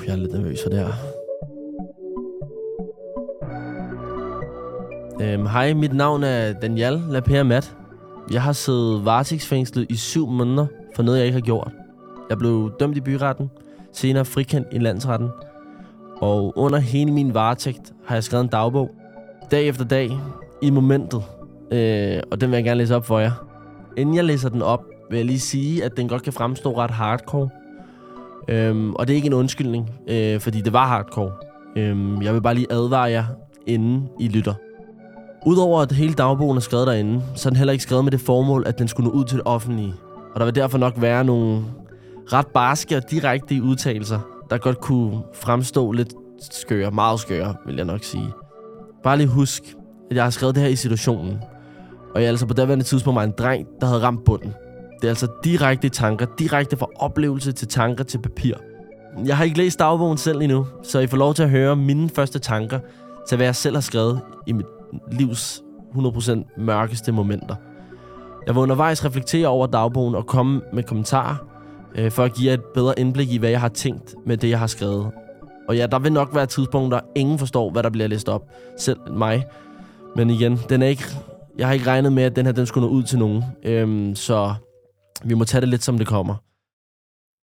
Uh, jeg er lidt nervøs for det her. Øhm, hej, mit navn er Daniel Lapere Mat. Jeg har siddet varetægtsfængslet i syv måneder for noget, jeg ikke har gjort. Jeg blev dømt i byretten, senere frikendt i landsretten. Og under hele min varetægt har jeg skrevet en dagbog. Dag efter dag, i momentet. Øh, og den vil jeg gerne læse op for jer. Inden jeg læser den op, vil jeg lige sige, at den godt kan fremstå ret hardcore. Øhm, og det er ikke en undskyldning, øh, fordi det var hardcore. Øhm, jeg vil bare lige advare jer, inden I lytter. Udover at hele dagbogen er skrevet derinde, så er den heller ikke skrevet med det formål, at den skulle nå ud til det offentlige. Og der vil derfor nok være nogle ret barske og direkte udtalelser, der godt kunne fremstå lidt skøre, meget skøre, vil jeg nok sige. Bare lige husk, at jeg har skrevet det her i situationen. Og jeg er altså på daværende tidspunkt var en dreng, der havde ramt bunden. Det er altså direkte tanker, direkte fra oplevelse til tanker til papir. Jeg har ikke læst dagbogen selv endnu, så I får lov til at høre mine første tanker til hvad jeg selv har skrevet i mit livs 100% mørkeste momenter. Jeg vil undervejs reflektere over dagbogen og komme med kommentarer, øh, for at give jer et bedre indblik i, hvad jeg har tænkt med det, jeg har skrevet. Og ja, der vil nok være tidspunkter, ingen forstår, hvad der bliver læst op. Selv mig. Men igen, den er ikke, jeg har ikke regnet med, at den her den skulle nå ud til nogen. Øhm, så vi må tage det lidt, som det kommer.